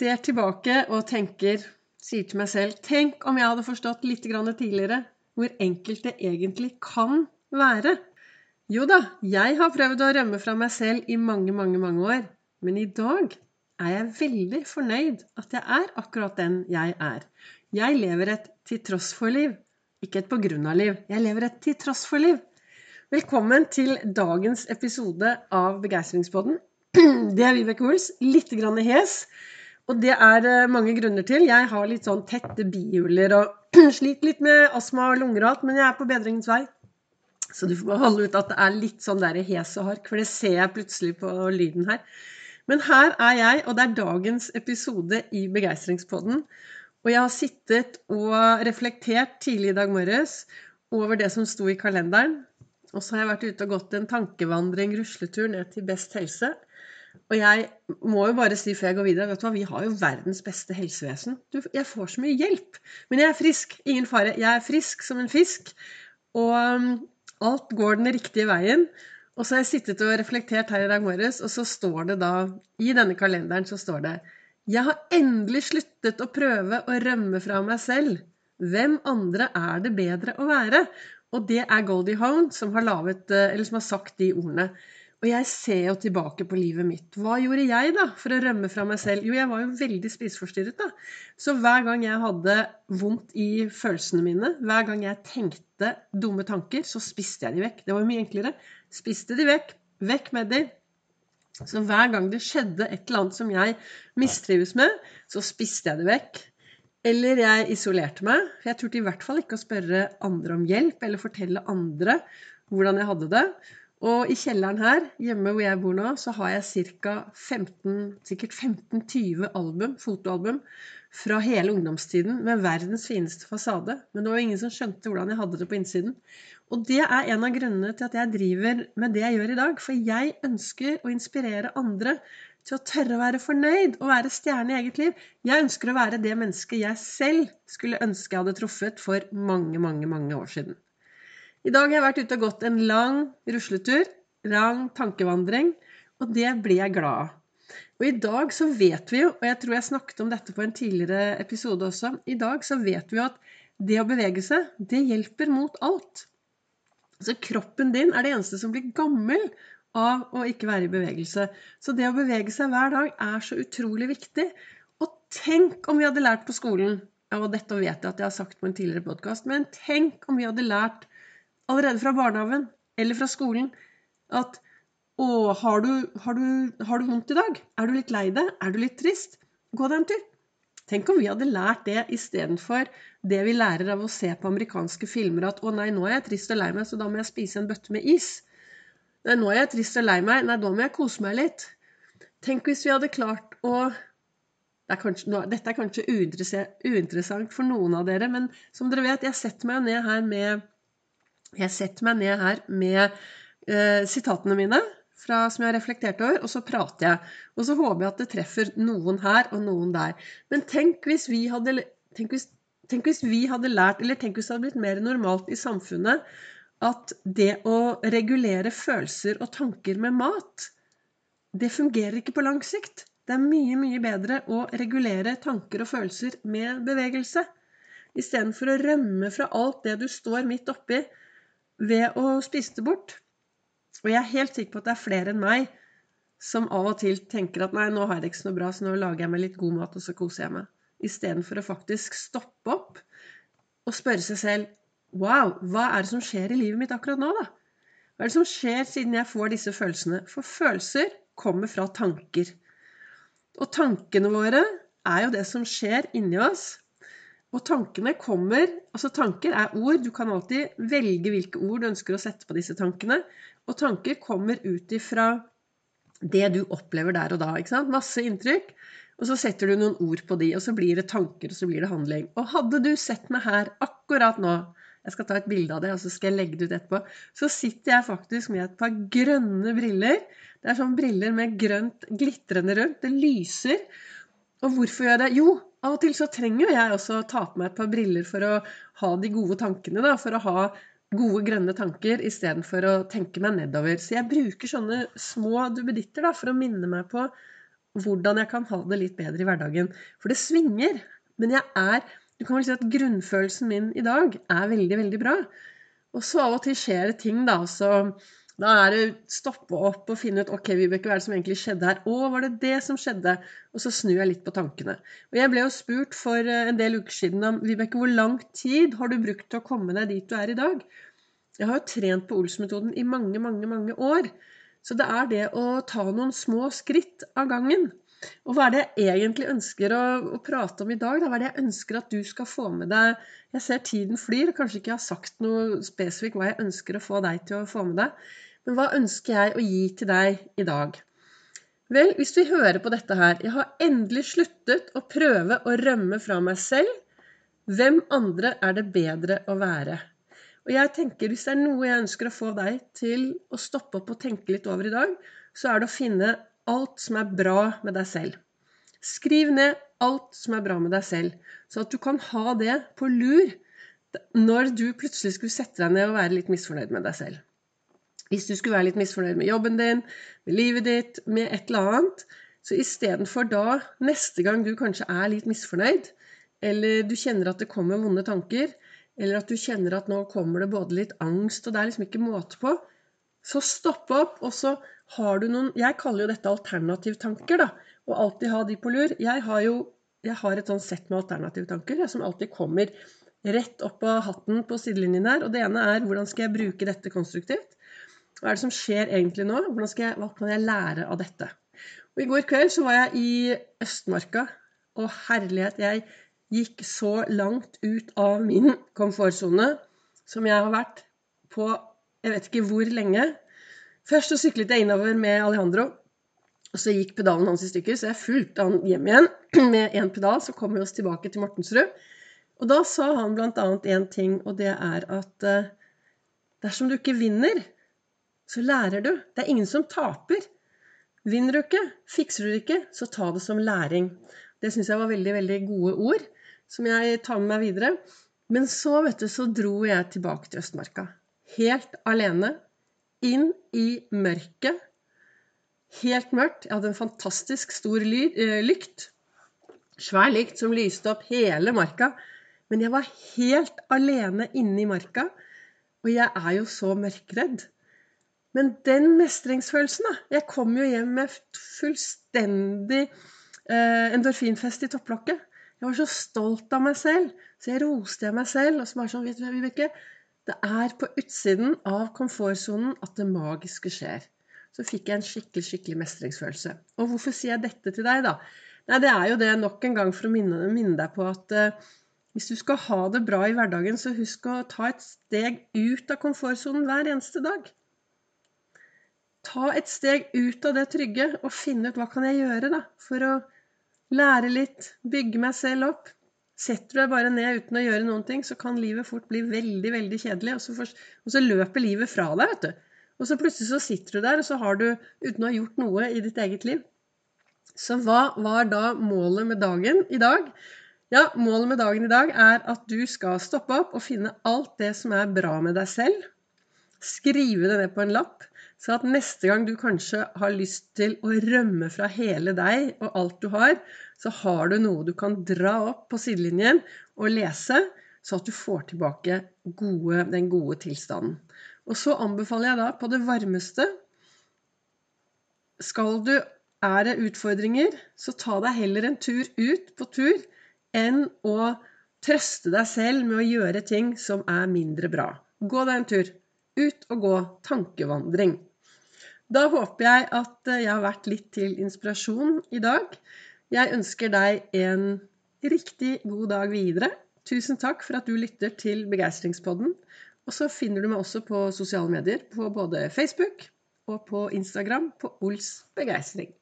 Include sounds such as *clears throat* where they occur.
ser tilbake og tenker, sier til meg selv Tenk om jeg hadde forstått litt tidligere hvor enkelt det egentlig kan være. Jo da, jeg har prøvd å rømme fra meg selv i mange, mange, mange år. Men i dag er jeg veldig fornøyd at jeg er akkurat den jeg er. Jeg lever et til tross for-liv, ikke et på grunn av-liv. Jeg lever et til tross for-liv. Velkommen til dagens episode av Begeistringspodden. *clears throat* Det er Vibeke Ols. Litt grann hes. Og det er eh, mange grunner til. Jeg har litt sånn tette bihuler og *clears throat* sliter litt med astma og lunger og alt, men jeg er på bedringens vei. Så du får bare holde ut at det er litt sånn der hes og hark, for det ser jeg plutselig på lyden her. Men her er jeg, og det er dagens episode i Begeistringspodden. Og jeg har sittet og reflektert tidlig i dag morges over det som sto i kalenderen. Og så har jeg vært ute og gått en tankevandring, rusletur, ned til Best helse. Og jeg må jo bare si før jeg går videre, vet du hva, vi har jo verdens beste helsevesen. Du, jeg får så mye hjelp. Men jeg er frisk. Ingen fare. Jeg er frisk som en fisk. Og um, alt går den riktige veien. Og så har jeg sittet og reflektert her i dag morges, og så står det da I denne kalenderen så står det Jeg har endelig sluttet å prøve å rømme fra meg selv. Hvem andre er det bedre å være? Og det er Goldie Hone som har, lavet, eh, som har sagt de ordene. Og jeg ser jo tilbake på livet mitt. Hva gjorde jeg da for å rømme fra meg selv? Jo, jeg var jo veldig spiseforstyrret, da. Så hver gang jeg hadde vondt i følelsene mine, hver gang jeg tenkte dumme tanker, så spiste jeg de vekk. Det var mye enklere. Spiste de vekk. Vekk med de. Så hver gang det skjedde et eller annet som jeg mistrives med, så spiste jeg det vekk. Eller jeg isolerte meg. For jeg turte i hvert fall ikke å spørre andre om hjelp, eller fortelle andre hvordan jeg hadde det. Og i kjelleren her, hjemme hvor jeg bor nå, så har jeg ca. 15, sikkert 15-20 album, fotoalbum fra hele ungdomstiden med verdens fineste fasade. Men det var jo ingen som skjønte hvordan jeg hadde det på innsiden. Og det er en av grunnene til at jeg driver med det jeg gjør i dag. For jeg ønsker å inspirere andre til å tørre å være fornøyd og være stjerne i eget liv. Jeg ønsker å være det mennesket jeg selv skulle ønske jeg hadde truffet for mange, mange, mange år siden. I dag har jeg vært ute og gått en lang rusletur, lang tankevandring, og det blir jeg glad av. Og i dag så vet vi jo, og jeg tror jeg snakket om dette på en tidligere episode også, i dag så vet vi jo at det å bevege seg, det hjelper mot alt. Så kroppen din er det eneste som blir gammel av å ikke være i bevegelse. Så det å bevege seg hver dag er så utrolig viktig. Og tenk om vi hadde lært på skolen Og dette vet jeg at jeg har sagt på en tidligere podkast, men tenk om vi hadde lært allerede fra barnehagen eller fra skolen at å, har du, har, du, har du, vondt i dag? Er du litt lei deg? Er du litt trist? Gå deg en tur. Tenk om vi hadde lært det istedenfor det vi lærer av å se på amerikanske filmer at å nei, nå er jeg trist og lei meg, så da må jeg spise en bøtte med is. Nei, nå er jeg trist og lei meg, nei, da må jeg kose meg litt. Tenk hvis vi hadde klart å det er kanskje, Dette er kanskje uinteressant for noen av dere, men som dere vet, jeg setter meg ned her med jeg setter meg ned her med eh, sitatene mine fra, som jeg har reflektert over, og så prater jeg. Og så håper jeg at det treffer noen her og noen der. Men tenk hvis vi hadde, tenk hvis, tenk hvis vi hadde lært, eller tenk hvis det hadde blitt mer normalt i samfunnet at det å regulere følelser og tanker med mat, det fungerer ikke på lang sikt. Det er mye, mye bedre å regulere tanker og følelser med bevegelse. Istedenfor å rømme fra alt det du står midt oppi, ved å spise det bort. Og jeg er helt sikker på at det er flere enn meg som av og til tenker at nei, nå har jeg det ikke så noe bra, så nå lager jeg meg litt god mat, og så koser jeg meg. Istedenfor å faktisk stoppe opp og spørre seg selv Wow, hva er det som skjer i livet mitt akkurat nå, da? Hva er det som skjer siden jeg får disse følelsene? For følelser kommer fra tanker. Og tankene våre er jo det som skjer inni oss og tankene kommer Altså, tanker er ord. Du kan alltid velge hvilke ord du ønsker å sette på disse tankene. Og tanker kommer ut ifra det du opplever der og da. ikke sant? Masse inntrykk. Og så setter du noen ord på de, og så blir det tanker, og så blir det handling. Og hadde du sett meg her akkurat nå jeg skal ta et bilde av det, og så skal jeg legge det ut etterpå. Så sitter jeg faktisk med et par grønne briller. Det er sånn briller med grønt glitrende rundt. Det lyser. Og hvorfor gjør jeg det? Jo, av og til så trenger jo jeg også å ta på meg et par briller for å ha de gode tankene, da. For å ha gode, grønne tanker istedenfor å tenke meg nedover. Så jeg bruker sånne små duppeditter for å minne meg på hvordan jeg kan ha det litt bedre i hverdagen. For det svinger. Men jeg er Du kan vel si at grunnfølelsen min i dag er veldig, veldig bra. Og så av og til skjer det ting, da. Så da er det stoppe opp og finne ut ok, Vibeke, hva er det som egentlig skjedde her? Å, var det det som skjedde? Og så snur jeg litt på tankene. Og jeg ble jo spurt for eh, en del uker siden om Vibeke, hvor lang tid har du brukt til å komme deg dit du er i dag? Jeg har jo trent på Ols-metoden i mange, mange, mange år. Så det er det å ta noen små skritt av gangen. Og hva er det jeg egentlig ønsker å, å prate om i dag? Da? Hva er det jeg ønsker at du skal få med deg? Jeg ser tiden flyr, kanskje ikke jeg har sagt noe spesifikt hva jeg ønsker å få deg til å få med deg. Men hva ønsker jeg å gi til deg i dag? Vel, hvis vi hører på dette her Jeg har endelig sluttet å prøve å rømme fra meg selv. Hvem andre er det bedre å være? Og jeg tenker, Hvis det er noe jeg ønsker å få deg til å stoppe opp og tenke litt over i dag, så er det å finne alt som er bra med deg selv. Skriv ned alt som er bra med deg selv, så at du kan ha det på lur når du plutselig skulle sette deg ned og være litt misfornøyd med deg selv. Hvis du skulle være litt misfornøyd med jobben din, med livet ditt, med et eller annet, så istedenfor da, neste gang du kanskje er litt misfornøyd, eller du kjenner at det kommer vonde tanker, eller at du kjenner at nå kommer det både litt angst, og det er liksom ikke måte på, så stopp opp, og så har du noen Jeg kaller jo dette alternativtanker, da. Og alltid ha de på lur. Jeg har jo jeg har et sånn sett med alternativtanker som alltid kommer rett opp av hatten på sidelinjen her. Og det ene er hvordan skal jeg bruke dette konstruktivt? Hva er det som skjer egentlig nå? Jeg, hva kan jeg lære av dette? Og I går kveld så var jeg i Østmarka, og herlighet, jeg gikk så langt ut av min komfortsone som jeg har vært på jeg vet ikke hvor lenge. Først så syklet jeg innover med Alejandro. Og så gikk pedalen hans i stykker, så jeg fulgte han hjem igjen *clears throat* med én pedal. Så kom vi oss tilbake til Mortensrud. Og da sa han bl.a. én ting, og det er at uh, dersom du ikke vinner, så lærer du. Det er ingen som taper. Vinner du ikke, fikser du det ikke, så ta det som læring. Det syns jeg var veldig, veldig gode ord, som jeg tar med meg videre. Men så, vet du, så dro jeg tilbake til Østmarka helt alene, inn i mørket. Helt mørkt. Jeg hadde en fantastisk stor eh, lykt. Svær lykt som lyste opp hele marka. Men jeg var helt alene inne i marka, og jeg er jo så mørkredd. Men den mestringsfølelsen, da Jeg kom jo hjem med fullstendig eh, endorfinfest i topplokket. Jeg var så stolt av meg selv, så jeg roste jeg meg selv. Og så bare sånn, vet du, Vibeke, det er på utsiden av komfortsonen at det magiske skjer. Så fikk jeg en skikkelig skikkelig mestringsfølelse. Og hvorfor sier jeg dette til deg, da? Nei, Det er jo det nok en gang for å minne, minne deg på at uh, hvis du skal ha det bra i hverdagen, så husk å ta et steg ut av komfortsonen hver eneste dag. Ta et steg ut av det trygge og finne ut hva kan jeg gjøre da, for å lære litt, bygge meg selv opp, Setter du deg bare ned uten å gjøre noen ting, så kan livet fort bli veldig veldig kjedelig. Og så, for, og så løper livet fra deg, vet du. Og så plutselig så sitter du der, og så har du, uten å ha gjort noe i ditt eget liv Så hva var da målet med dagen i dag? Ja, målet med dagen i dag er at du skal stoppe opp og finne alt det som er bra med deg selv. Skrive det ned på en lapp. Så at neste gang du kanskje har lyst til å rømme fra hele deg og alt du har, så har du noe du kan dra opp på sidelinjen og lese, så at du får tilbake gode, den gode tilstanden. Og så anbefaler jeg da på det varmeste Skal du Er det utfordringer, så ta deg heller en tur ut på tur enn å trøste deg selv med å gjøre ting som er mindre bra. Gå deg en tur. Ut og gå. Tankevandring. Da håper jeg at eh, jeg har vært litt til inspirasjon i dag. Jeg ønsker deg en riktig god dag videre. Tusen takk for at du lytter til Begeistringspodden. Og så finner du meg også på sosiale medier, på både Facebook og på Instagram på Ols begeistring.